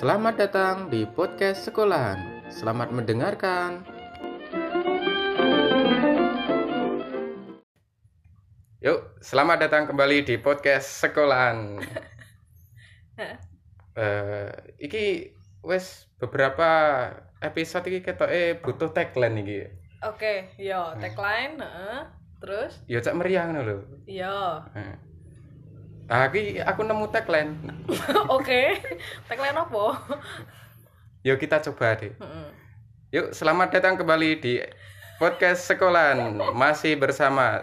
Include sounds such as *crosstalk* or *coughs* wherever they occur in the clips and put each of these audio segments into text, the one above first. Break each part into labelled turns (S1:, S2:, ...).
S1: Selamat datang di podcast sekolahan. Selamat mendengarkan. Yuk, selamat datang kembali di podcast sekolahan. *laughs* Eh, iki wes beberapa episode iki ketoke butuh tagline iki.
S2: Oke, yo tagline, heeh. Terus?
S1: Ya cak meriah ngono lho.
S2: Yo.
S1: Heeh. Ah, iki aku nemu tagline. *laughs*
S2: Oke. Tagline apa?
S1: Yuk kita coba deh. Yuk, selamat datang kembali di podcast sekolahan. Masih bersama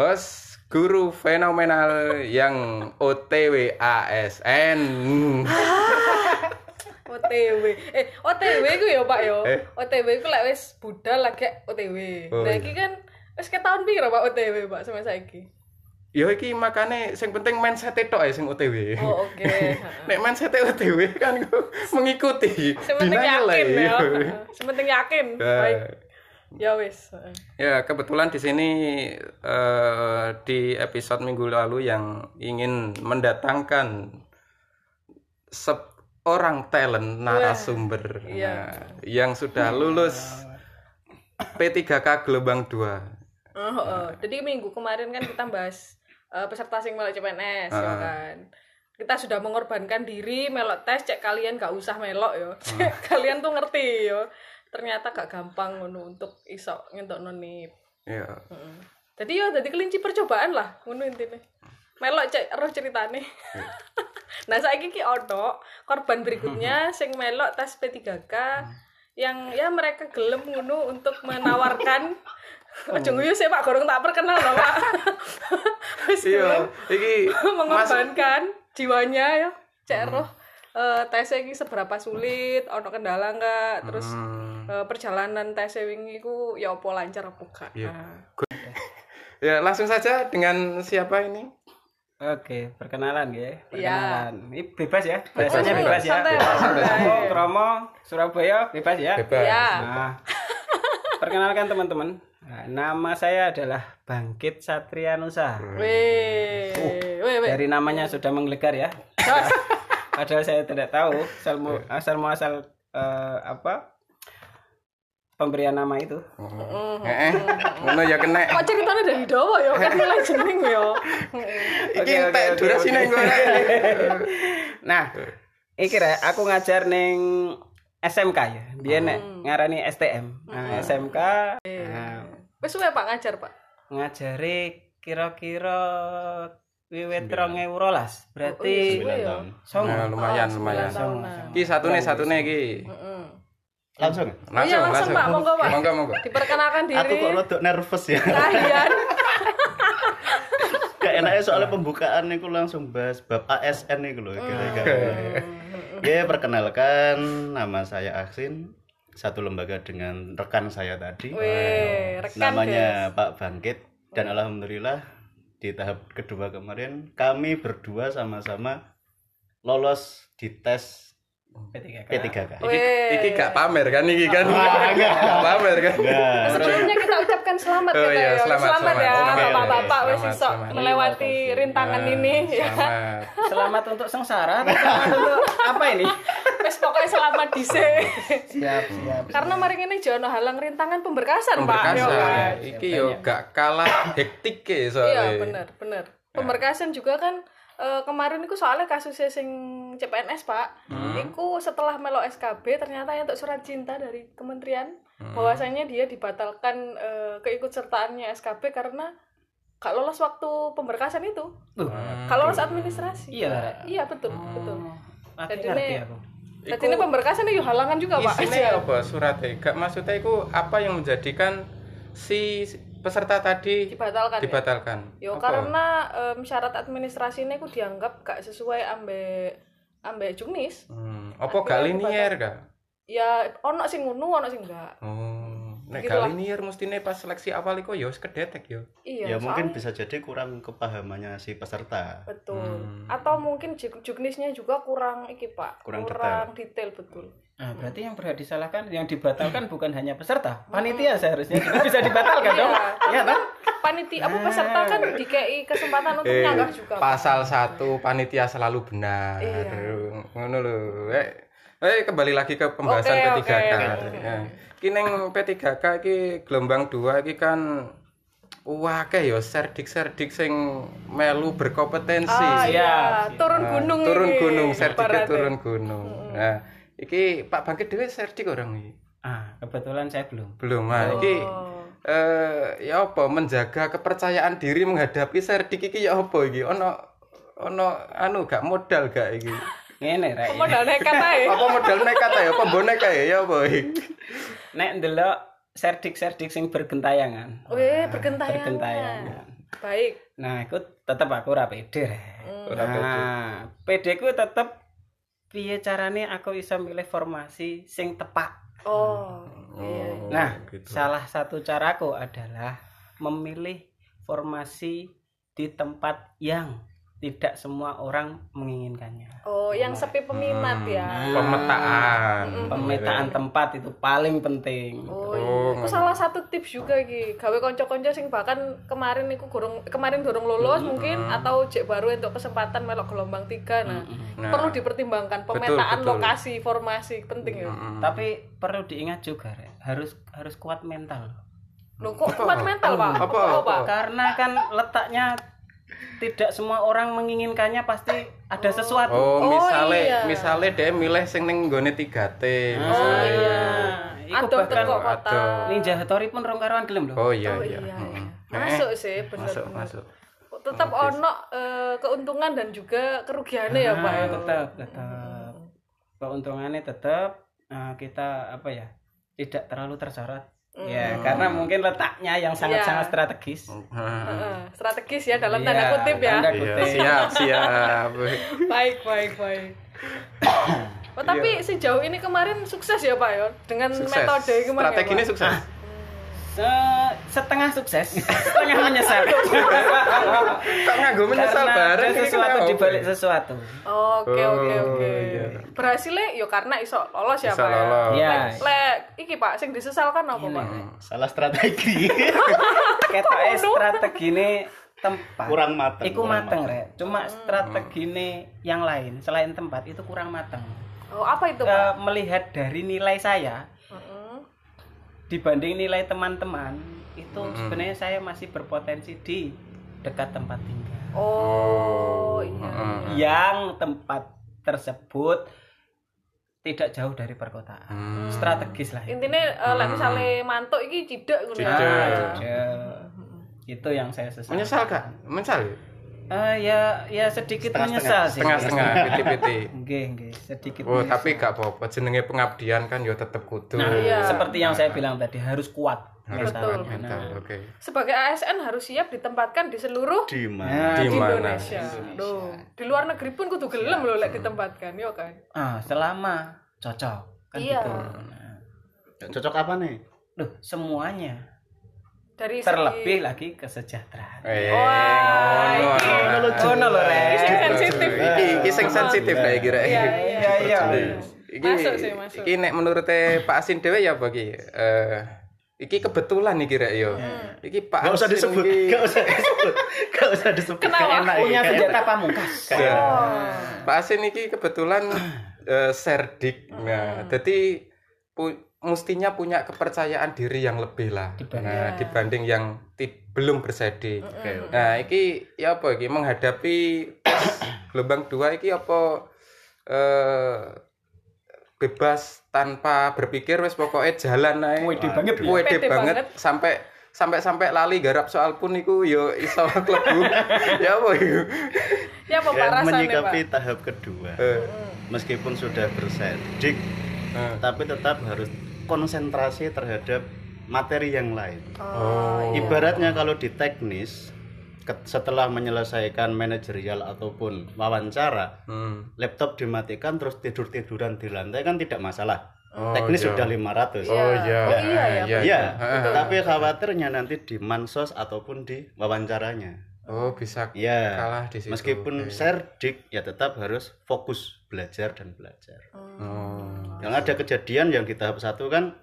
S1: host guru fenomenal yang OTW ASN.
S2: OTW. Eh, OTW ku ya, Pak yo.
S1: Eh?
S2: OTW ku lek wis budal lagi OTW.
S1: Oh,
S2: Nah,
S1: iya.
S2: iki kan wis ke tahun piro Pak OTW, Pak, sampai saiki?
S1: Ya iki makane sing penting mindset tok ae sing OTW.
S2: Oh, oke. Heeh. *laughs*
S1: Nek mindset OTW kan ku *laughs* mengikuti.
S2: Sementing yakin ya. *laughs* Sementing yakin.
S1: Ya.
S2: Baik. Ya wis.
S1: Ya, kebetulan di sini eh, di episode minggu lalu yang ingin mendatangkan seorang talent narasumber
S2: iya.
S1: Nah, yang sudah lulus P3K gelombang 2.
S2: Oh, oh. Jadi minggu kemarin kan kita bahas eh, peserta sing melok CPNS ya
S1: Ah.
S2: kan. Kita sudah mengorbankan diri melok tes cek kalian gak usah melok yo. Cek *laughs* kalian tuh ngerti yo. Ternyata gak gampang ngono untuk iso ngentok nonip.
S1: Ya.
S2: Heeh. Jadi yo jadi kelinci percobaan lah ngono intine. Melok cek roh ceritane.
S1: Iya. *laughs*
S2: nah, saiki ki ono korban berikutnya *laughs* sing melok tes P3K yang ya mereka gelem ngono untuk menawarkan *laughs* Ojo nguyu sih Pak, gorong tak perkenal loh Pak. *laughs* Wis
S1: Iya, iki Mas *laughs*
S2: mengorbankan jiwanya ya. Cek roh eh tesnya iki seberapa sulit, ono kendala enggak, terus
S1: Hmm,
S2: eh, perjalanan tesnya wingi ku ya apa lancar apa enggak.
S1: Iya.
S2: Nah.
S1: ya langsung saja dengan siapa ini?
S3: Oke, perkenalan ya.
S2: Iya.
S3: Perkenalan. Ini bebas ya.
S2: Oh,
S3: bebas ya.
S2: santai,
S3: Bebas.
S2: santai.
S3: Kromo, Kromo, Surabaya bebas ya.
S1: Bebas.
S2: Iya.
S3: Nah, perkenalkan teman-teman. Nah, nama saya adalah Bangkit Satrianusa.
S2: Weh, weh, weh.
S3: Dari namanya sudah menggelegar ya. *laughs* Padahal saya tidak tahu asal mu- asal muasal eh, apa pemberian nama itu.
S1: Heeh. Ngono ya kena.
S2: Kok ceritanya dari dawa ya? Kan mulai jeneng ya.
S1: Iki entek
S3: oke.
S1: engko
S3: Nah, iki rek aku ngajar ning SMK ya. Biyen nek ngarani STM. Nah, SMK nah,
S2: Wes suwe Pak ngajar, Pak.
S3: ngajari kira-kira wiwit 2012. Berarti
S2: Suwe ya.
S3: song.
S1: Nah, lumayan
S2: Oh,
S1: lumayan.
S2: sembilan tahunan.
S1: Iki satune satune iki.
S2: Heeh.
S4: langsung
S2: Oh iya, langsung, Pak. Monggo, Pak.
S1: Monggo monggo.
S2: Diperkenalkan diri.
S4: aku kok rada nervous ya
S2: Kalian.
S4: gak enaknya soalnya pembukaan niku langsung bahas bab ASN niku lho kira-kira ya perkenalkan nama saya Aksin satu lembaga dengan rekan saya tadi.
S2: Weh, rekan
S4: namanya Pak Bangkit. Dan alhamdulillah di tahap kedua kemarin kami berdua sama-sama lolos di tes
S3: P3K.
S4: P3K
S2: guys. Weh.
S1: Iki gak pamer kan iki kan.
S4: Wah, enggak.
S1: Gak pamer kan.
S4: Nah,
S2: Sebelumnya kita ucapkan selamat
S1: Oh
S2: kita
S1: iya,
S2: ya.
S1: selamat, selamat.
S2: ya
S1: Oke, oke,
S2: Bapak-bapak wis
S1: selamat,
S2: iso
S1: selamat.
S2: melewati rintangan
S1: Nah,
S2: ini ya.
S1: Selamat. *laughs*
S3: Selamat untuk sengsara. Selamat *laughs* untuk apa ini?
S2: Wis pokoknya selamat dhisik.
S3: Siap, siap.
S2: Karena mari ini jono halang rintangan pemberkasan, Pak. Yo,
S1: Pemberkasan. Iki yo gak kalah hektik ke soalnya.
S2: Iya, bener, bener. Pemberkasan juga kan eh, kemarin itu soalnya kasusnya sing CPNS, Pak. Iku setelah melo SKB ternyata untuk surat cinta dari kementerian bahwasanya dia dibatalkan eh, keikutsertaannya SKB karena gak lolos waktu pemberkasan itu.
S3: Tuh.
S2: Gak lolos administrasi.
S3: Iya.
S2: Iya, betul, betul.
S3: Lagi
S2: Jadi ini-. Jadi ini pemberkasan itu halangan juga, Pak.
S1: Isine *laughs* apa suratnya? Gak maksudnya iku apa yang menjadikan si peserta tadi
S2: Dibatalkan. ya?
S1: dibatalkan?
S2: Yo
S1: Apa?
S2: karena em, syarat administrasi ini aku dianggap gak sesuai ambek ambek juknis.
S1: Hmm, apa gak linier gak?
S2: Ya ono sing ngono, ono sing enggak.
S1: Oh, nek
S2: Gitu lah.
S1: linier mestine pas seleksi awal yo wis kedetek yo.
S2: Iya,
S4: ya mungkin
S2: soalnya-
S4: bisa jadi kurang kepahamannya si peserta
S2: betul.
S1: Hmm.
S2: Atau mungkin juk- juknisnya juga kurang iki, Pak.
S4: Kurang
S2: detail betul.
S3: Nah, berarti yang berhak disalahkan, yang dibatalkan *clears throat* bukan hanya peserta, panitia seharusnya juga bisa dibatalkan dong. Iya, kan?
S2: panitia apa peserta kan dikei kesempatan untuk
S1: Eh,
S2: nyanggah juga. Pak.
S1: pasal satu panitia selalu benar
S2: Iya.
S1: ngono lho eh, eh kembali lagi ke pembahasan
S2: Oke,
S1: P3K
S2: oke,
S1: Ya. Ki ning P3K iki gelombang 2 iki kan Wake ya serdik-serdik sing melu berkompetensi.
S2: Ah iya,
S3: Siap,
S2: turun
S1: Nah,
S2: gunung
S1: turun gunung,
S2: ibaratnya.
S1: turun gunung. Nah, iki Pak Bangkit dhewe serdik orang iki.
S3: Ah, kebetulan saya belum.
S1: Belum. Nah, iki
S2: Oh.
S1: eh ya apa menjaga kepercayaan diri menghadapi serdik iki ya apa iki? Ono ono anu gak modal gak iki?
S3: Ngene rek.
S2: Modal nekat ae.
S1: apa modal nekat ya apa bonek ya ya apa iki?
S3: Nek ndelok serdik-serdik sing bergentayangan.
S2: Weh, bergentayangan.
S3: Bergentayangan.
S2: Baik.
S3: Nah, aku tetep aku ora pede. Rek.
S1: Ora pede.
S3: Nah, pede ku tetep piye carane aku bisa milih formasi sing tepat.
S2: Oh. Iya.
S1: Oh,
S3: Nah,
S1: gitu.
S3: salah satu caraku adalah memilih formasi di tempat yang tidak semua orang menginginkannya.
S2: Oh, yang sepi peminat ya.
S1: pemetaan.
S3: Pemetaan tempat itu paling penting.
S2: Oh,
S1: Oh,
S2: iya. Itu salah satu tips juga iki. Gawe kanca-kanca sing bahkan kemarin iku gorong kemarin dorong lolos mungkin atau jek baru untuk kesempatan melok gelombang tiga nah,
S1: Nah.
S2: perlu dipertimbangkan pemetaan
S1: betul.
S2: lokasi formasi penting ya.
S3: Tapi perlu diingat juga, Rek, harus harus kuat mental.
S2: Loh kok kuat mental, Pak?
S1: Apa?
S2: Apa, Pak?
S3: Karena kan letaknya tidak semua orang menginginkannya pasti ada sesuatu.
S1: Oh,
S2: Oh,
S1: misale
S2: iya.
S1: misale dia milih sing ning nggone 3T.
S2: Oh iya.
S3: Iku
S2: Adoh
S3: bahkan
S2: teko kota.
S3: Ninja Hattori pun rong karuan gelem loh.
S1: Oh iya
S2: Oh
S1: iya.
S2: iya. Iya. Masuk sih, bener.
S1: Masuk
S2: bener.
S1: masuk.
S2: Tetap ono eh, keuntungan dan juga kerugiannya ya, Pak.
S3: Ah,
S2: ya.
S3: tetap tetap keuntungannya tetap eh, kita apa ya tidak terlalu tersorot ya karena mungkin letaknya yang sangat-sangat
S2: Iya.
S3: strategis
S2: Heeh, strategis ya dalam
S3: Iya,
S2: tanda kutip ya.
S3: tanda
S1: Iya,
S3: kutip.
S1: siap siap. *laughs*
S2: baik baik baik oh, tapi sejauh ini kemarin sukses ya pak ya dengan
S1: Sukses.
S2: metode kemarin
S1: Strategi
S2: ya,
S1: ini sukses.
S3: Se- setengah sukses *laughs* setengah menyesal.
S1: Kok nganggo menyesal
S3: karena
S1: bareng
S3: ada
S1: ini
S3: sesuatu di balik sesuatu.
S2: Oke oke
S1: Oh,
S2: oke.
S1: iya.
S2: berhasilnya yo karena iso lolos ya pak ya.
S3: Iya.
S2: Lek- iki pak sing disesalkan apa pak?
S4: Salah strategi. *laughs*
S3: ketoke strategi ini tempat
S4: Kurang mateng,
S3: iku mateng rek. Cuma strategi ini yang lain selain tempat itu kurang mateng.
S2: Oh apa itu
S3: Ke-
S2: pak?
S3: melihat dari nilai saya. Dibanding nilai teman-teman itu sebenarnya saya masih berpotensi di dekat tempat tinggal.
S2: Oh iya.
S3: yang tempat tersebut tidak jauh dari perkotaan.
S1: Hmm.
S3: strategis lah
S2: intinya eh, lek misalnya mantuk iki cidak ngono ya.
S1: Cidak.
S3: Tidak. itu yang saya sesal
S1: Menyesal gak? Menyesal ya?
S3: Eh, ya ya sedikit menyesal sih
S1: Setengah-setengah, *laughs* piti-piti.
S3: Nggih, nggih, sedikit
S1: Oh,
S3: menyesal.
S1: tapi gak apa-apa. Jenenge pengabdian kan ya tetep kudu.
S3: nah,
S2: Iya.
S3: seperti yang saya bilang tadi harus kuat
S1: Harus
S2: Betul.
S1: kuat mental. Oke.
S2: sebagai ASN harus siap ditempatkan di seluruh
S4: Di mana?
S3: Nah,
S1: Di
S2: di
S1: mana?
S2: Indonesia. Loh, di luar negeri pun kudu gelem loh lek ditempatkan, yo kan.
S3: ah selama cocok kan
S2: Iya.
S3: gitu Nah,
S4: Cocok apa nih?
S3: Loh, semuanya
S2: Dari
S3: terlebih lagi kesejahteraan.
S1: Eh,
S2: Wah,
S1: ngono,
S2: iki.
S1: ah.
S3: Oh, no, lho, Rek.
S2: Iki sing sensitif.
S1: Iki iki sing sensitif lah iki rek.
S2: Iya, iya,
S3: iya.
S1: Iki
S2: Masuk sih, masuk.
S1: iki nek menurut Pak Asin dhewe ya iki? Eh iki kebetulan iki rek yo. Iki Pak
S4: Gak usah disebut,
S1: iki-
S4: gak usah disebut, gak usah disebut.
S2: Kenapa?
S3: Punya senjata pamungkas.
S1: Ya.
S2: Oh.
S1: Pak Asin iki kebetulan eh, serdik. Nah, jadi pu- mestinya punya kepercayaan diri yang lebih lah. Nah, dibanding yang ti- belum bersedik. Nah, iki ya apa iki menghadapi *coughs* gelombang dua iki apa eh bebas tanpa berpikir wes pokoknya jalan ae.
S3: Wede banget ya.
S1: Wede banget
S2: banget.
S1: sampai sampai sampai lali garap soal pun iku yo iso *laughs* klebu. ya apa iku?
S2: Ya apa
S4: Dan
S2: rasanya, Pak?
S4: menyikapi tahap kedua.
S1: Eh,
S4: Meskipun sudah bersedik,
S1: eh.
S4: tapi tetap harus konsentrasi terhadap materi yang lain.
S1: Oh.
S4: Ibaratnya kalau di teknis, setelah menyelesaikan manajerial ataupun wawancara,
S1: Hmm.
S4: laptop dimatikan terus tidur-tiduran di lantai kan tidak masalah.
S1: Oh,
S4: teknis
S1: iya.
S4: sudah 500.
S1: Oh iya.
S2: Oh, iya, ya,
S4: Iya,
S1: Heeh.
S4: tapi khawatirnya nanti di mansos ataupun di wawancaranya.
S1: Oh, bisa
S4: Ya,
S1: kalah di situ.
S4: meskipun
S1: Oke.
S4: serdik ya tetap harus fokus belajar dan belajar.
S1: Oh.
S4: Yang ada kejadian yang di tahap satu kan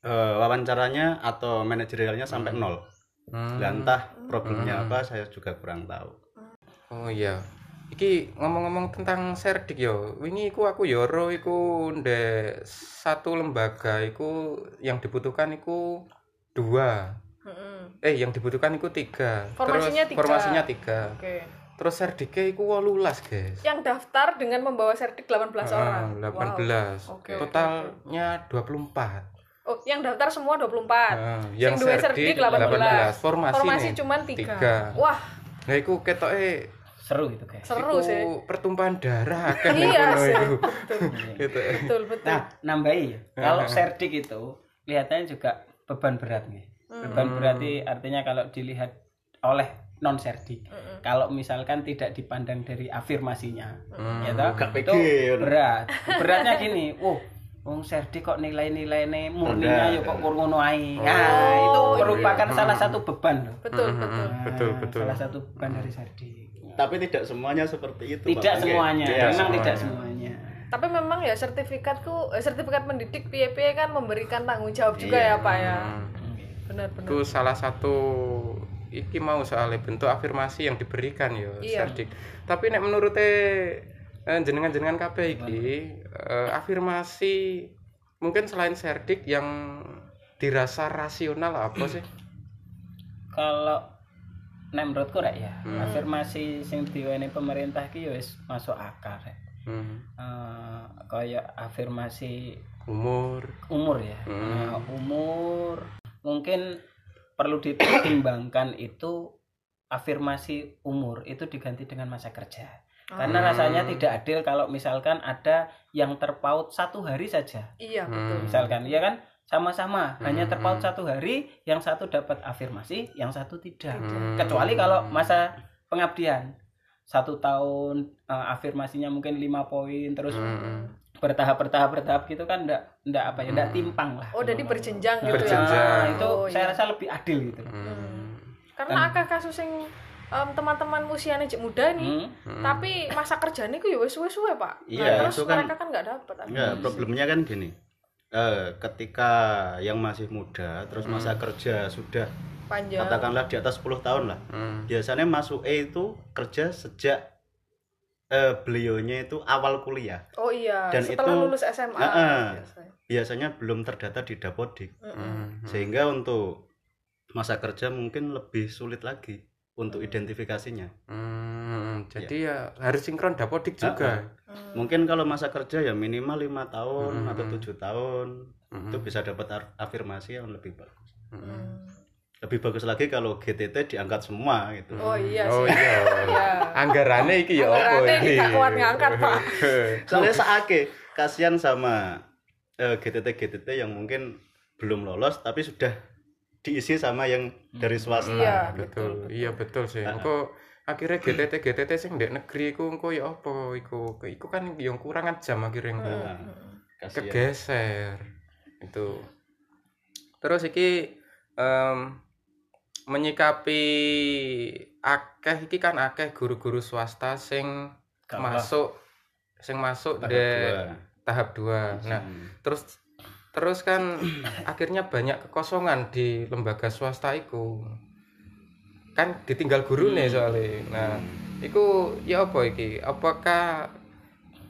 S4: eh, wawancaranya atau manajerialnya sampai nol.
S1: Hmm.
S4: Entah problemnya apa saya juga kurang tahu.
S1: Oh iya. Iki ngomong-ngomong tentang serdik yo. Wingi iku aku yo ro iku ndek satu lembaga iku yang dibutuhkan iku dua. Eh yang dibutuhkan iku tiga.
S2: Formasinya
S1: Terus
S2: tiga.
S1: formasinya tiga.
S2: Oke.
S1: Terus serdiknya iku 18, guys.
S2: Yang daftar dengan membawa sertik 18 orang.
S1: Ah, 18.
S2: Wow. Oke, oke,
S1: Totalnya 24.
S2: Oh, yang daftar semua 24.
S1: Ah, yang
S2: duwe
S1: serdik
S2: serdik 18.
S1: 18. Formasi
S2: Formasi
S1: nih,
S2: cuman 3.
S1: tiga.
S2: Wah,
S1: Nah, iku ketoke
S3: seru itu guys
S2: seru
S1: iku
S2: sih.
S1: pertumpahan darah *laughs* ning
S2: Iya
S1: iku.
S2: Betul. *laughs*
S1: Gitu.
S2: Betul, betul.
S3: nah nambahi ya kalau serdik itu kelihatannya juga beban berat nih beban berarti artinya kalau dilihat oleh non serdik kalau misalkan tidak dipandang dari afirmasinya ya toh,
S4: Gak
S3: itu
S4: pikir.
S3: berat beratnya gini wow Wong serdik kok nilai-nilainya murninya ya kok ngono ae. Nah, itu merupakan salah satu beban loh.
S2: Betul, betul.
S1: Hmm, Betul,
S3: Nah,
S1: betul.
S3: Salah satu beban dari serdik.
S4: Tapi tidak semuanya seperti itu.
S3: Tidak
S4: Pak.
S3: semuanya,
S4: Iya,
S3: memang
S1: semuanya.
S3: tidak semuanya.
S2: Tapi memang ya sertifikatku eh, sertifikat mendidik piye-piye kan memberikan tanggung jawab juga
S4: Iya.
S2: ya, Pak ya.
S1: Hmm.
S2: Benar-benar.
S1: Itu salah satu iki mau soalnya bentuk afirmasi yang diberikan ya
S2: Iya.
S1: serdik. Tapi nek menurut eh, jenengan-jenengan kabeh iki eh, afirmasi mungkin selain serdik yang dirasa rasional apa sih? *clears throat*
S3: Kalau nek menurutku rek ya, afirmasi sing diwenehi pemerintah ki ya wis masuk akal rek.
S1: Hmm.
S3: Eh, kayak afirmasi
S1: Umur.
S3: umur ya.
S1: Hmm.
S3: Nah, umur mungkin perlu dipertimbangkan itu afirmasi umur itu diganti dengan masa kerja. Karena rasanya tidak adil kalau misalkan ada yang terpaut satu hari saja.
S2: Iya,
S1: Hmm.
S2: betul.
S3: Misalkan, ya kan sama-sama hanya
S1: Hmm.
S3: terpaut satu hari, yang satu dapat afirmasi, yang satu tidak.
S1: Hmm.
S3: Kecuali kalau masa pengabdian satu tahun eh, afirmasinya mungkin lima poin terus
S1: Hmm.
S3: Bertahap bertahap bertahap gitu kan enggak enggak apa ya enggak timpang lah.
S2: Oh, jadi berjenjang gitu
S1: Berjenjang.
S2: ya.
S3: Nah, itu
S2: Oh,
S3: saya
S2: iya.
S3: rasa lebih adil gitu.
S1: Hmm.
S2: Karena akeh kasus yang em, teman-teman usianya cek muda nih,
S3: Hmm.
S2: tapi masa kerjanya itu ya wes suwe-suwe, Pak.
S4: Iya,
S2: nah, terus
S4: itu kan-
S2: mereka kan nggak dapat.
S4: Enggak, problemnya kan gini. Eh, ketika yang masih muda terus masa kerja sudah
S2: Panjang.
S4: katakanlah di atas 10 tahun lah.
S1: Hmm.
S4: Biasanya masuk E itu kerja sejak eh, beliaunya itu awal kuliah.
S2: Oh iya,
S4: Dan
S2: setelah
S4: itu-
S2: lulus SMA.
S4: Heeh.
S2: biasanya.
S4: Biasanya belum terdata di Dapodik.
S1: Hmm.
S4: Sehingga untuk masa kerja mungkin lebih sulit lagi untuk identifikasinya.
S1: Hmm. Jadi ya harus sinkron dapodik juga.
S2: Hmm.
S4: Mungkin kalau masa kerja ya minimal lima tahun
S1: Hmm.
S4: atau tujuh tahun
S1: Hmm.
S4: itu bisa dapat afirmasi yang lebih bagus.
S1: Hmm.
S4: Lebih bagus lagi kalau GTT diangkat semua gitu.
S2: Oh iya
S1: Oh
S2: sih.
S1: iya.
S2: Iya.
S1: Anggarannya iki ya apa
S2: Anggarannya
S1: iki?
S2: gak kuat ngangkat, Pak. *laughs*
S4: Soalnya saake kasihan sama eh, GTT GTT yang mungkin belum lolos tapi sudah diisi sama yang dari swasta.
S2: Iya.
S1: betul. Iya betul sih. Engko akhirnya GTT GTT sing ndek negeri iku engko ya apa iku iku kan yang kurangan jam akhirnya engko.
S4: Nah, kasihan.
S1: kegeser itu terus iki em, menyikapi akeh iki kan akeh guru-guru swasta sing
S3: Gak
S1: masuk sing masuk
S4: Tahap dua.
S1: tahap dua. Nah
S4: Hmm.
S1: terus terus kan *clears throat* akhirnya banyak kekosongan di lembaga swasta itu kan ditinggal guru nih soalnya. Nah itu ya apa iki? Apakah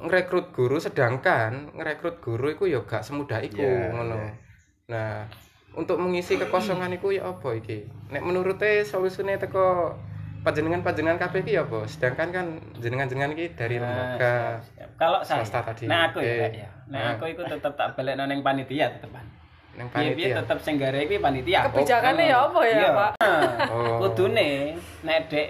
S1: ngerekrut guru? Sedangkan ngerekrut guru itu ya gak semudah itu ngono.
S4: ya.
S1: nah untuk mengisi kekosongan itu ya apa iki nek menurutnya solusinya teko panjenengan panjenengan kabeh iki ya apa sedangkan kan jenengan-jenengan iki dari
S3: Nah,
S1: lembaga.
S3: Kalau saya,
S1: tadi.
S3: nah aku ya,
S1: Eh,
S3: ya. Nah,
S1: nah.
S3: aku itu tetap tak balik nang panitia tetepan.
S1: panitia
S3: tetap sing gara iki panitia.
S2: Kebijakannya ya apa ya,
S3: Iya.
S2: Pak?
S1: oh
S3: Kudune nek dhek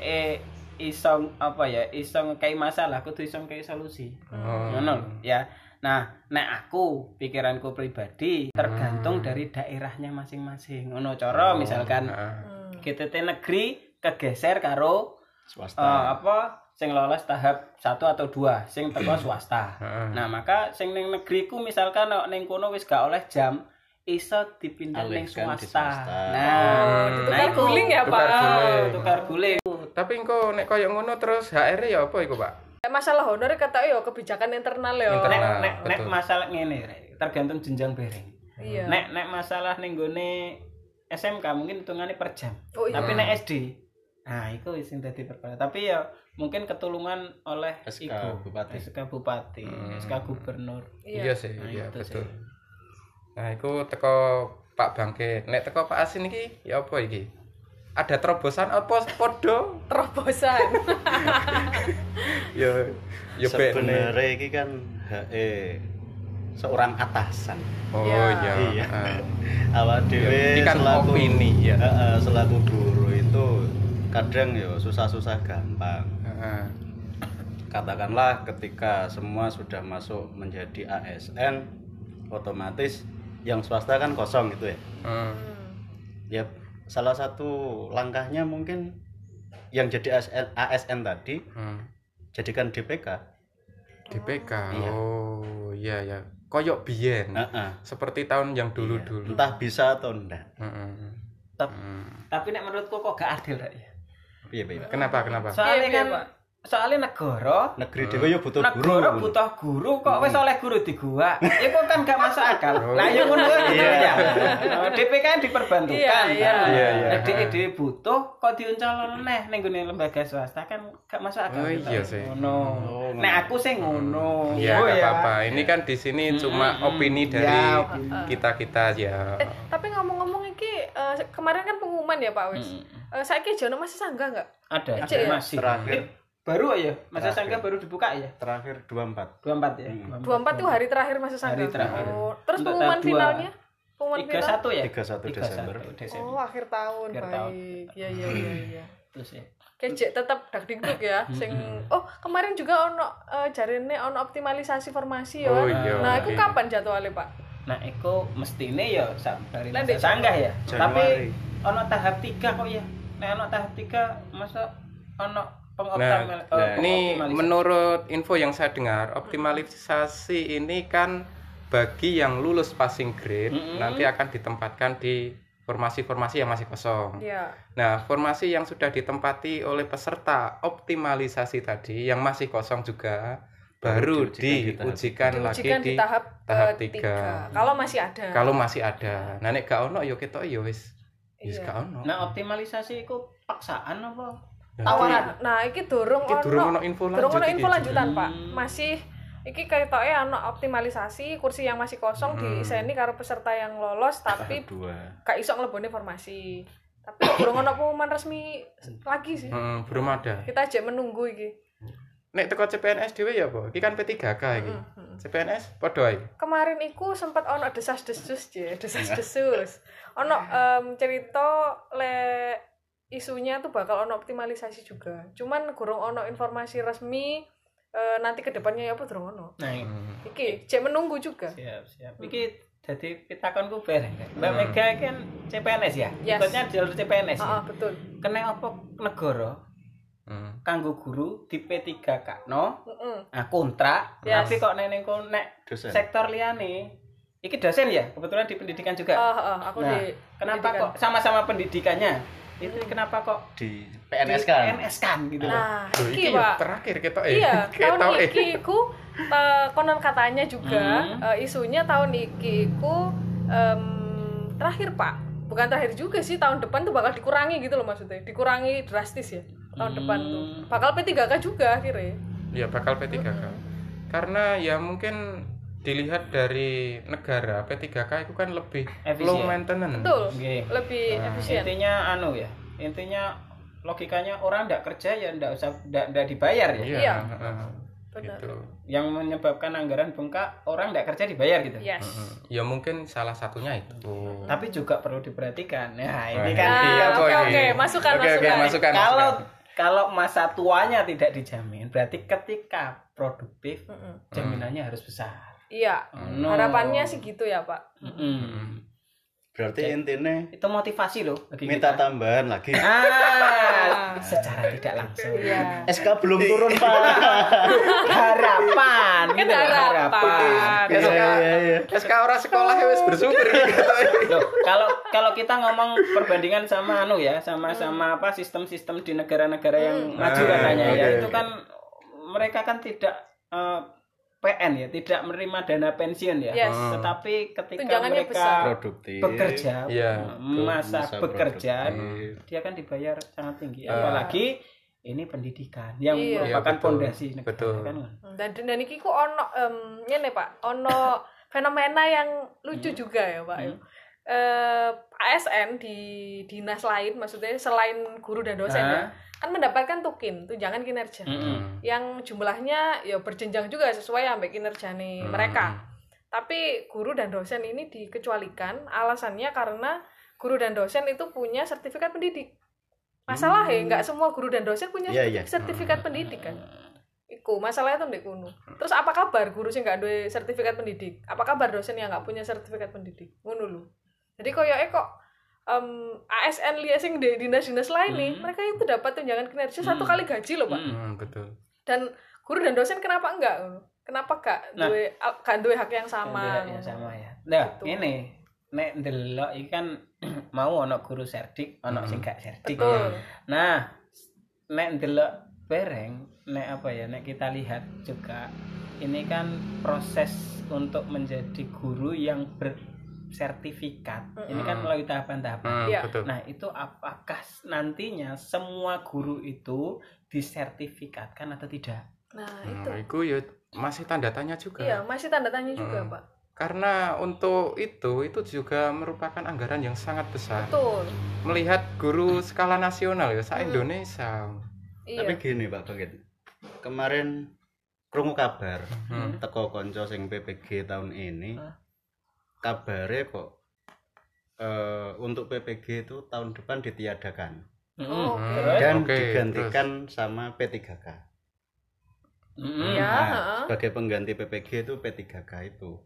S3: iso apa ya, iso ngekei masalah, kudu iso ngekei solusi.
S1: Oh.
S3: Ngono ya. Nah, nek aku pikiranku pribadi tergantung dari daerahnya masing-masing. Ngono cara misalkan
S1: Nah,
S3: GTT negeri kegeser karo
S4: swasta.
S3: eh, apa sing lolos tahap satu atau dua sing teko swasta.
S1: Heeh.
S3: Nah, maka sing ning negeriku misalkan nek ning kono wis gak oleh jam iso dipindah ning swasta.
S4: swasta.
S3: Nah,
S2: Oh,
S3: nah
S2: guling ya, Pak.
S3: tukar guling.
S1: tapi engko nek koyo ngono terus HR ya apa iku, Pak?
S2: Masalah honor kata ya kebijakan internal ya.
S1: Internal.
S3: Nek nek nek masalah ngene tergantung jenjang bereng.
S2: Iya.
S3: Nek nek masalah ning gone SMK mungkin hitungannya per jam.
S2: Oh iya.
S3: Tapi nek SD Nah, itu sing dadi perkara. Tapi ya mungkin ketulungan oleh
S4: SK
S3: iku,
S4: Bupati.
S3: SK Bupati,
S1: Hmm.
S3: SK Gubernur.
S1: Iya sih,
S3: Nah,
S1: iya
S3: itu
S1: betul.
S3: sih.
S1: Nah, iku teko Pak Bangke. Nek teko Pak Asin iki ya apa iki? Ada terobosan apa podo?
S2: Terobosan. *laughs*
S1: Ya ya.
S4: Sebenarnya ini kan HE seorang atasan.
S1: Oh
S2: Ya.
S1: iya.
S4: Iya.
S1: Ah. *laughs*
S4: Awak dhewe
S1: Ini kan
S4: selaku
S1: opini, ya.
S4: Heeh, selaku guru itu kadang ya susah-susah gampang.
S1: Ah.
S4: Katakanlah ketika semua sudah masuk menjadi ASN otomatis yang swasta kan kosong gitu ya.
S1: Hmm.
S4: Ya salah satu langkahnya mungkin yang jadi ASN, ASN tadi
S1: Hmm.
S4: jadikan DPK.
S1: DPK.
S4: Iya.
S1: Oh, iya ya. Koyok biyen.
S4: Heeh.
S1: Seperti tahun yang dulu-dulu.
S4: Entah bisa atau enggak.
S1: Heeh.
S3: Tep-
S1: Hmm.
S3: Tapi nek menurutku kok gak adil ya.
S4: Iya, iya.
S1: Kenapa? Kenapa?
S3: Soalnya
S2: Iya,
S3: kan
S2: iya, Pak.
S3: Soalnya negara
S4: Negeri dhewe ya butuh guru.
S3: negara butuh guru kok wis oleh guru di gua. Iku kan gak masuk akal.
S1: Oh.
S3: Lah yo ngono kan
S4: Iya.
S3: ya. Oh, DPK kan diperbantukan.
S2: Iya, iya.
S1: Iya, iya.
S3: Nek DPD butuh kok diuncal neh ning gone lembaga swasta kan gak masuk akal.
S1: Oh,
S3: gitu.
S1: iya sih.
S3: Ngono.
S4: Oh, ngono.
S3: Nek aku sing ngono.
S1: Iya,
S3: Oh, ya.
S1: apa-apa. Ini kan di sini cuma
S3: Mm-mm.
S1: opini dari
S3: Ya,
S1: kita-kita ya.
S2: Eh, tapi ngomong-ngomong iki eh, kemarin kan pengumuman ya Pak Wis. Eh, saiki Jono masih sanggah nggak?
S3: Ada,
S2: ya?
S3: masih.
S4: Terakhir.
S3: Baru ya, masa
S4: Terakhir.
S3: sangga baru dibuka ya?
S4: Terakhir 24.
S3: 24 ya.
S4: Hmm.
S2: 24 itu hari terakhir masa sanggah.
S3: Hari terakhir.
S2: Oh, terus
S3: Untuk
S2: pengumuman finalnya? Pengumuman final?
S3: 31 ya?
S4: 31 Desember.
S2: Oh, akhir tahun.
S3: Akhir
S2: baik.
S3: tahun.
S2: Iya, iya, iya, iya.
S3: Terus ya.
S2: Kecek tetap dak dikduk ya. Sing oh, kemarin juga ono eh, jarine ono optimalisasi formasi ya.
S1: Oh, iya,
S2: nah, itu
S1: oke.
S2: kapan jadwalnya, Pak?
S3: Nah, itu mestine ya dari masa sanggah ya.
S4: Januari.
S3: Tapi ono tahap 3 kok ya. Nek ono tahap 3 masa ono
S1: Nah,
S3: eh,
S1: ini
S3: pengoptimalisasi.
S1: menurut info yang saya dengar, optimalisasi ini kan bagi yang lulus passing grade
S3: Mm-mm.
S1: nanti akan ditempatkan di formasi-formasi yang masih kosong.
S2: Iya.
S1: Nah, formasi yang sudah ditempati oleh peserta optimalisasi tadi yang masih kosong juga baru
S4: diujikan di
S1: diujikan lagi
S2: Diujikan
S1: di
S2: di tahap,
S1: tahap tiga.
S2: Kalau masih ada.
S1: kalau masih ada. Nah, nek gak ono yo ketok yo wis wis
S2: Iya.
S1: gak ono.
S3: Nah, optimalisasi itu paksaan apa?
S1: Nah,
S2: tawaran. Nah, iki durung
S1: Iki
S2: ono.
S1: durung ono info
S2: durung ono
S1: lanjut
S2: info lanjutan,
S3: Jun.
S2: Pak. Masih iki ketoke ono optimalisasi kursi yang masih kosong
S1: Hmm.
S2: diiseni karo peserta yang lolos tapi
S4: Tahap 2.
S2: gak iso nglebone formasi. Tapi durung ono pengumuman resmi lagi sih.
S1: Hmm, belum ada.
S2: Kita aja menunggu iki.
S1: Nek teko CPNS dhewe ya apa? Iki kan P3K iki.
S2: Mm-mm.
S1: CPNS padha ae.
S2: Kemarin iku sempat ono desas-desus je, desas-desus. ono em, cerita le isunya tuh bakal ono optimalisasi juga. Cuman kurang ono informasi resmi eh, nanti ke depannya ya apa durung ono.
S3: Nah,
S1: Hmm.
S2: Iki cek menunggu juga.
S3: siap, siap. Iki jadi pitakonku bareng. kan. Mbak
S1: Hmm.
S3: Mega kan CPNS ya?
S2: Yes.
S3: Ikutnya jalur CPNS.
S2: Ah,
S3: ya?
S2: ah, betul.
S3: Kena apa negara
S1: Hmm.
S3: kanggo guru di P3K no
S2: Heeh.
S3: nah, kontrak
S2: Yes.
S3: tapi kok neneng kok nek
S4: Dosen.
S3: sektor liane iki dosen ya kebetulan di pendidikan juga
S2: Ah, ah, aku
S3: nah
S2: di
S3: kenapa
S2: pendidikan.
S3: kok sama-sama pendidikannya itu kenapa kok
S4: Di PNS kan.
S3: PNS kan gitu loh.
S2: Nah,
S1: Loh,
S2: iki,
S1: iki ya
S2: Pak.
S1: terakhir *laughs* eh.
S2: Iya, tahun
S1: Ketok eh.
S2: iki ku konon katanya juga
S3: Hmm.
S2: eh, isunya tahun iki ku em, terakhir Pak. Bukan terakhir juga sih, tahun depan tuh bakal dikurangi gitu loh maksudnya. Dikurangi drastis ya. Tahun depan tuh.
S3: Hmm.
S2: Bakal P3K juga akhirnya.
S1: Ya bakal P3K. Karena ya mungkin dilihat dari negara P3K itu kan lebih
S3: Efisien.
S1: low maintenance.
S2: Betul.
S3: Oke.
S2: Lebih
S1: Nah,
S2: efisien.
S3: intinya anu ya intinya logikanya orang tidak kerja ya tidak usah tidak dibayar ya
S1: Iya.
S2: Iya. Benar.
S1: Gitu.
S3: yang menyebabkan anggaran bengkak orang tidak kerja dibayar gitu
S2: Yes.
S1: Heeh. Ya mungkin salah satunya itu.
S3: tapi juga perlu diperhatikan nah ini
S1: Nah,
S3: kan
S2: Nah,
S1: iya,
S2: oke oke, masukan
S1: oke,
S2: masukan.
S1: masukan.
S3: kalau
S1: masukan.
S3: kalau masa tuanya tidak dijamin berarti ketika produktif
S2: Mm-mm.
S3: jaminannya harus besar
S2: Iya.
S3: No.
S2: Harapannya sih gitu ya, Pak.
S3: Mm-mm.
S1: Heeh.
S4: Berarti intinya
S3: itu motivasi loh bagi
S4: minta
S3: kita.
S4: tambahan lagi.
S3: ah *laughs* secara tidak langsung
S2: Iya.
S4: SK belum turun, Pak. *laughs*
S3: harapan
S2: Kan
S3: gitu
S2: harapan.
S1: Iya,
S4: Iya, iya, iya.
S1: SK ora sekolah ya wis bersyukur gitu.
S3: Loh, kalau kalau kita ngomong perbandingan sama anu ya, sama sama apa sistem-sistem di negara-negara yang maju
S1: Ah,
S3: katanya ya,
S1: oke,
S3: itu kan mereka kan tidak eh, PN ya, tidak menerima dana pensiun ya.
S2: Yes.
S1: Hmm.
S3: Tetapi ketika mereka
S2: besar.
S4: produktif
S3: bekerja,
S1: Iya,
S3: masa,
S4: masa
S3: bekerja,
S4: produktif.
S3: dia kan dibayar sangat tinggi.
S1: Ah.
S3: Apalagi ini pendidikan yang
S2: Iya.
S3: merupakan
S1: Iya, betul.
S3: fondasi negara
S1: Betul.
S3: kan.
S2: dan dan iki ku ono em ngene Pak, ono *laughs* fenomena yang lucu juga ya, Pak.
S3: Hmm.
S2: Eh ASN di dinas lain maksudnya selain guru dan dosen ya,
S3: Ah.
S2: Kan mendapatkan tukin, tunjangan kinerja.
S3: Mm-mm.
S2: Yang jumlahnya ya berjenjang juga sesuai ambek kinerjane
S1: Hmm.
S2: mereka. Tapi guru dan dosen ini dikecualikan alasannya karena guru dan dosen itu punya sertifikat pendidik. Masalah ya, nggak semua guru dan dosen punya
S4: Iya, iya.
S2: sertifikat pendidikan. Iku masalahnya tuh ndek kuno. Terus apa kabar guru sih nggak ada sertifikat pendidik? Apa kabar dosen yang nggak punya sertifikat pendidik? Ngono lho. Jadi koyoke kok em, ASN liya sing di dinas-dinas lain nih,
S3: Hmm.
S2: mereka itu dapat tunjangan kinerja satu
S3: Hmm.
S2: kali gaji loh, Pak.
S3: Hmm.
S1: Hmm, betul.
S2: Dan guru dan dosen kenapa enggak? Kenapa gak
S3: Nah.
S2: duwe gak duwe hak yang sama?
S3: Yang sama ya. Nah,
S2: Gitu.
S3: ini nek ndelok iki kan *clears throat* mau ono guru serdik, ono
S1: Hmm.
S3: sing gak serdik.
S2: Betul.
S3: Nah, nek ndelok bareng, nek apa ya, nek kita lihat juga ini kan proses untuk menjadi guru yang bersertifikat. Ini kan
S1: Mm.
S3: melalui tahapan-tahapan.
S1: Hmm,
S2: Iya.
S1: betul.
S3: Nah, itu apakah nantinya semua guru itu disertifikatkan atau tidak?
S2: Nah,
S1: Hmm,
S2: itu.
S1: itu ya masih tanda tanya juga.
S2: Iya, masih tanda tanya juga,
S1: Hmm.
S2: Pak.
S1: Karena untuk itu itu juga merupakan anggaran yang sangat besar.
S2: Betul.
S1: Melihat guru skala nasional ya, sa
S2: Hmm.
S1: Indonesia.
S2: Iya.
S4: Tapi gini Pak Bagit. Kemarin krungu kabar
S1: Hmm.
S4: teko konco sing PPG tahun ini. Kabare kok eh, untuk PPG itu tahun depan ditiadakan
S2: Oh.
S3: Terus?
S4: dan
S1: Oke,
S4: digantikan sama P3K.
S3: Mm-mm.
S2: Iya.
S4: Nah,
S2: heeh.
S4: sebagai pengganti PPG itu P3K itu.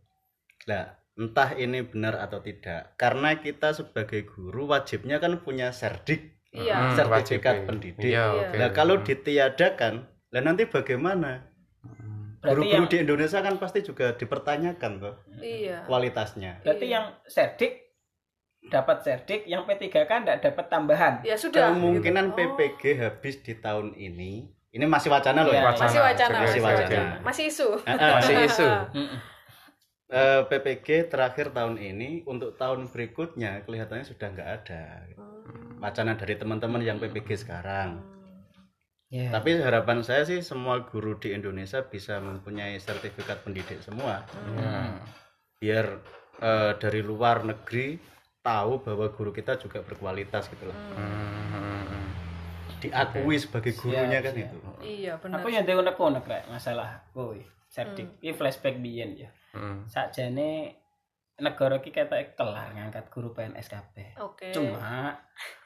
S4: Nah, entah ini benar atau tidak. Karena kita sebagai guru wajibnya kan punya serdik,
S2: Iya.
S1: Hmm,
S4: sertifikat
S1: wajib.
S4: pendidik.
S1: Iya,
S2: Iya.
S1: oke.
S4: Nah, kalau ditiadakan, lah nanti bagaimana? Guru-guru
S3: yang
S4: di Indonesia kan pasti juga dipertanyakan tuh
S2: Iya.
S4: kualitasnya.
S3: berarti
S2: Iya.
S3: yang serdik dapat serdik, yang P3 kan tidak dapat tambahan.
S2: Ya sudah.
S4: Kemungkinan
S2: gitu. Oh.
S4: PPG habis di tahun ini. Ini masih wacana loh
S3: Iya,
S4: ya.
S1: Wacana.
S2: Masih wacana,
S1: Masih
S4: wacana.
S2: Masih isu.
S1: Masih isu.
S3: Mm-mm.
S4: Eh, PPG terakhir tahun ini untuk tahun berikutnya kelihatannya sudah nggak ada.
S2: Hmm.
S4: Wacana dari teman-teman yang PPG sekarang.
S3: Ya.
S4: Tapi harapan saya sih semua guru di Indonesia bisa mempunyai sertifikat pendidik semua.
S1: Ya.
S4: Biar eh, dari luar negeri tahu bahwa guru kita juga berkualitas gitu loh.
S1: Hmm.
S4: Diakui sebagai gurunya
S3: Siap,
S4: kan
S3: siap.
S4: itu.
S2: Iya, benar.
S3: Aku yang unek unek masalah kuwi serdik. Ini flashback biyen ya.
S1: Hmm.
S3: Sakjane negara iki ketok kelar ngangkat guru PNS kabeh.
S2: Oke.
S3: Cuma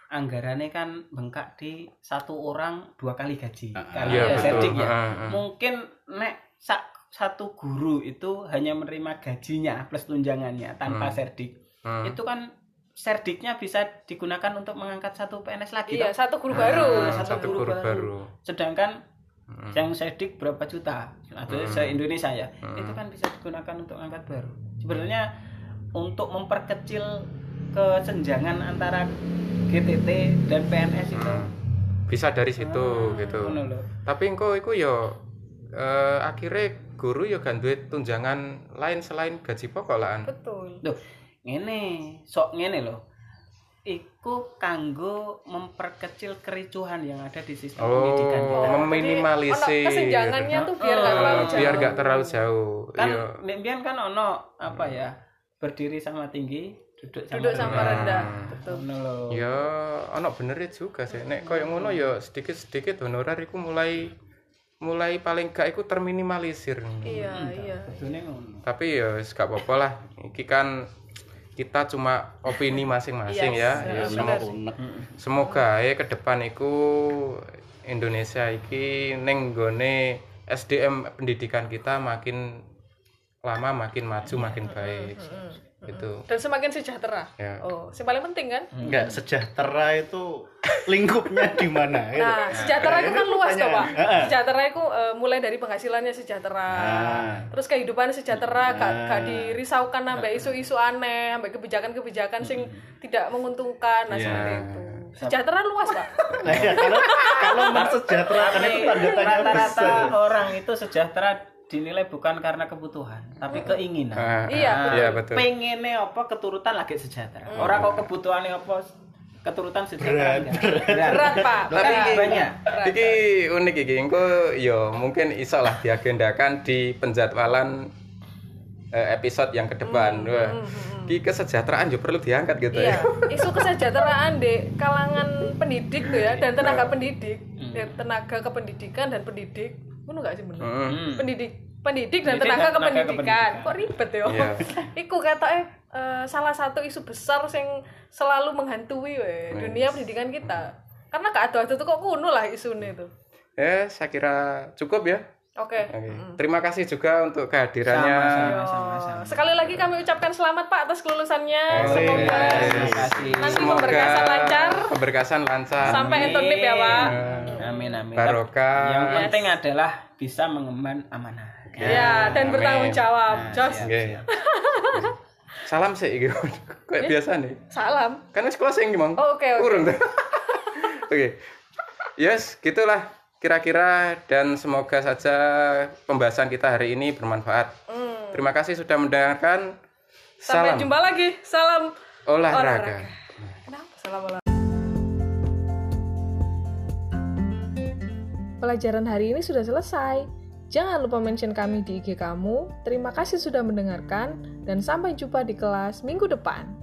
S3: anggarannya kan bengkak di satu orang dua kali gaji.
S4: Ah,
S3: Karena
S1: Iya,
S3: ya
S1: betul.
S3: serdik ya.
S1: Ah, ah.
S3: Mungkin nek sak satu guru itu hanya menerima gajinya plus tunjangannya tanpa
S1: Hmm.
S3: serdik.
S1: Hmm.
S3: Itu kan serdiknya bisa digunakan untuk mengangkat satu PNS lagi.
S2: Iya,
S3: toh.
S2: satu guru baru.
S1: Ah,
S3: satu
S1: satu
S3: guru
S1: guru
S3: baru.
S1: baru.
S3: Sedangkan
S1: Hmm.
S3: yang serdik berapa juta atau
S1: Hmm.
S3: se Indonesia ya
S1: Hmm.
S3: itu kan bisa digunakan untuk angkat baru sebenarnya untuk memperkecil kesenjangan antara GTT dan PNS itu
S1: Hmm. Bisa dari situ
S3: Ah,
S1: gitu. Tapi engko iku yo eh, akhirnya guru yo gak duwe tunjangan lain selain gaji pokok lah.
S2: Betul.
S3: Duh, ngene sok ngene loh iku kanggo memperkecil kericuhan yang ada di sistem pendidikan
S1: Oh,
S3: kita.
S1: meminimalisir.
S2: Jadi, ono kesenjangannya tuh biar nggak
S3: Oh,
S2: terlalu jauh.
S1: biar gak terlalu jauh.
S3: kan
S1: Iya.
S3: mbiyen kan ono apa ya berdiri sama tinggi duduk sama
S2: Duduk sama
S1: rendah.
S2: rendah.
S1: Hmm.
S2: Betul.
S1: Ya, ono bener juga sih. Nek koyo ngono ya sedikit-sedikit honorer iku mulai mulai paling gak iku terminimalisir.
S2: Iya,
S3: Hmm,
S2: iya.
S3: Ngono.
S1: Tapi ya wis gak apa-apa lah. Iki kan kita cuma opini masing-masing
S2: Yes,
S1: ya.
S2: ya,
S1: Ya,
S2: bener.
S1: semoga, semoga ya ke depan iku Indonesia iki ning gone SDM pendidikan kita makin lama makin maju makin baik. Gitu.
S2: Dan semakin sejahtera.
S1: Ya.
S2: Oh, yang paling penting kan?
S4: Enggak sejahtera itu *laughs* lingkupnya di mana gitu.
S2: Nah, sejahtera itu kan
S4: itu
S2: luas toh, Pak.
S4: pertanyaan. Heeh.
S2: Sejahtera itu eh, mulai dari penghasilannya sejahtera.
S4: Ah.
S2: Terus kehidupan sejahtera, gak,
S4: Ah.
S2: gak dirisaukan sampai isu-isu aneh, sampai kebijakan-kebijakan sing tidak menguntungkan, nah
S1: Iya.
S2: seperti itu. Sejahtera luas, Pak. *laughs*
S4: Nah, ya, kalau kalau mensejahterakan itu tanda tanya
S3: rata-rata orang itu sejahtera dinilai bukan karena kebutuhan, tapi keinginan.
S1: Ah,
S2: Iya,
S3: Nah,
S1: iya, betul.
S3: Pengennya apa keturutan lagi sejahtera. Orang kok kebutuhannya apa keturutan sejahtera. enggak. Berat.
S2: berat pak
S1: Tapi
S2: berat.
S1: iki-
S3: banyak.
S1: Iki unik iki. Engko yo mungkin iso lah diagendakan di penjadwalan eh, episode yang ke depan. Wah. Iki kesejahteraan juga perlu diangkat gitu
S2: Iya,
S1: ya. *laughs*
S2: isu kesejahteraan di kalangan pendidik tuh ya dan tenaga pendidik, dan tenaga kependidikan dan pendidik, ngono gak sih bener?
S1: Mm.
S3: Hmm.
S2: Pendidik, pendidik dan tenaga
S3: tenaga
S2: kependidikan.
S3: kependidikan.
S2: Kok ribet ya?
S1: Iya. *laughs*
S2: Iku katanya eh, salah satu isu besar yang selalu menghantui we, dunia pendidikan kita. Karena gak ada tuh kok kuno lah isunya itu.
S1: Eh, saya kira cukup ya.
S2: Oke.
S1: Oke. Terima kasih juga untuk kehadirannya.
S3: Sama-sama, sama-sama.
S2: Sekali lagi kami ucapkan selamat Pak atas kelulusannya.
S1: Oh,
S2: Semoga
S1: iya.
S3: Terima kasih.
S2: nanti
S1: Semoga
S2: pemberkasan lancar
S1: Pemberkasan lancar.
S2: sampai entonip ya Pak.
S3: Amin amin.
S1: Barokah.
S3: Yang
S2: Yes.
S3: penting adalah bisa mengemban amanah.
S2: Ya, dan
S1: Amin.
S2: bertanggung jawab.
S3: Nah,
S2: Jos.
S1: Oke. Salam sih iki. Kayak biasa nih.
S2: Salam.
S1: Kan wis closing Mang.
S2: Oh, oke.
S1: Urung. *laughs* Oke. Yes, gitulah kira-kira dan semoga saja pembahasan kita hari ini bermanfaat.
S2: Hmm.
S1: Terima kasih sudah mendengarkan.
S2: Sampai
S1: Salam
S2: jumpa lagi. Salam
S1: olahraga.
S2: olahraga. Kenapa salam olahraga? Pelajaran hari ini sudah selesai. Jangan lupa mention kami di IG kamu. Terima kasih sudah mendengarkan dan sampai jumpa di kelas minggu depan.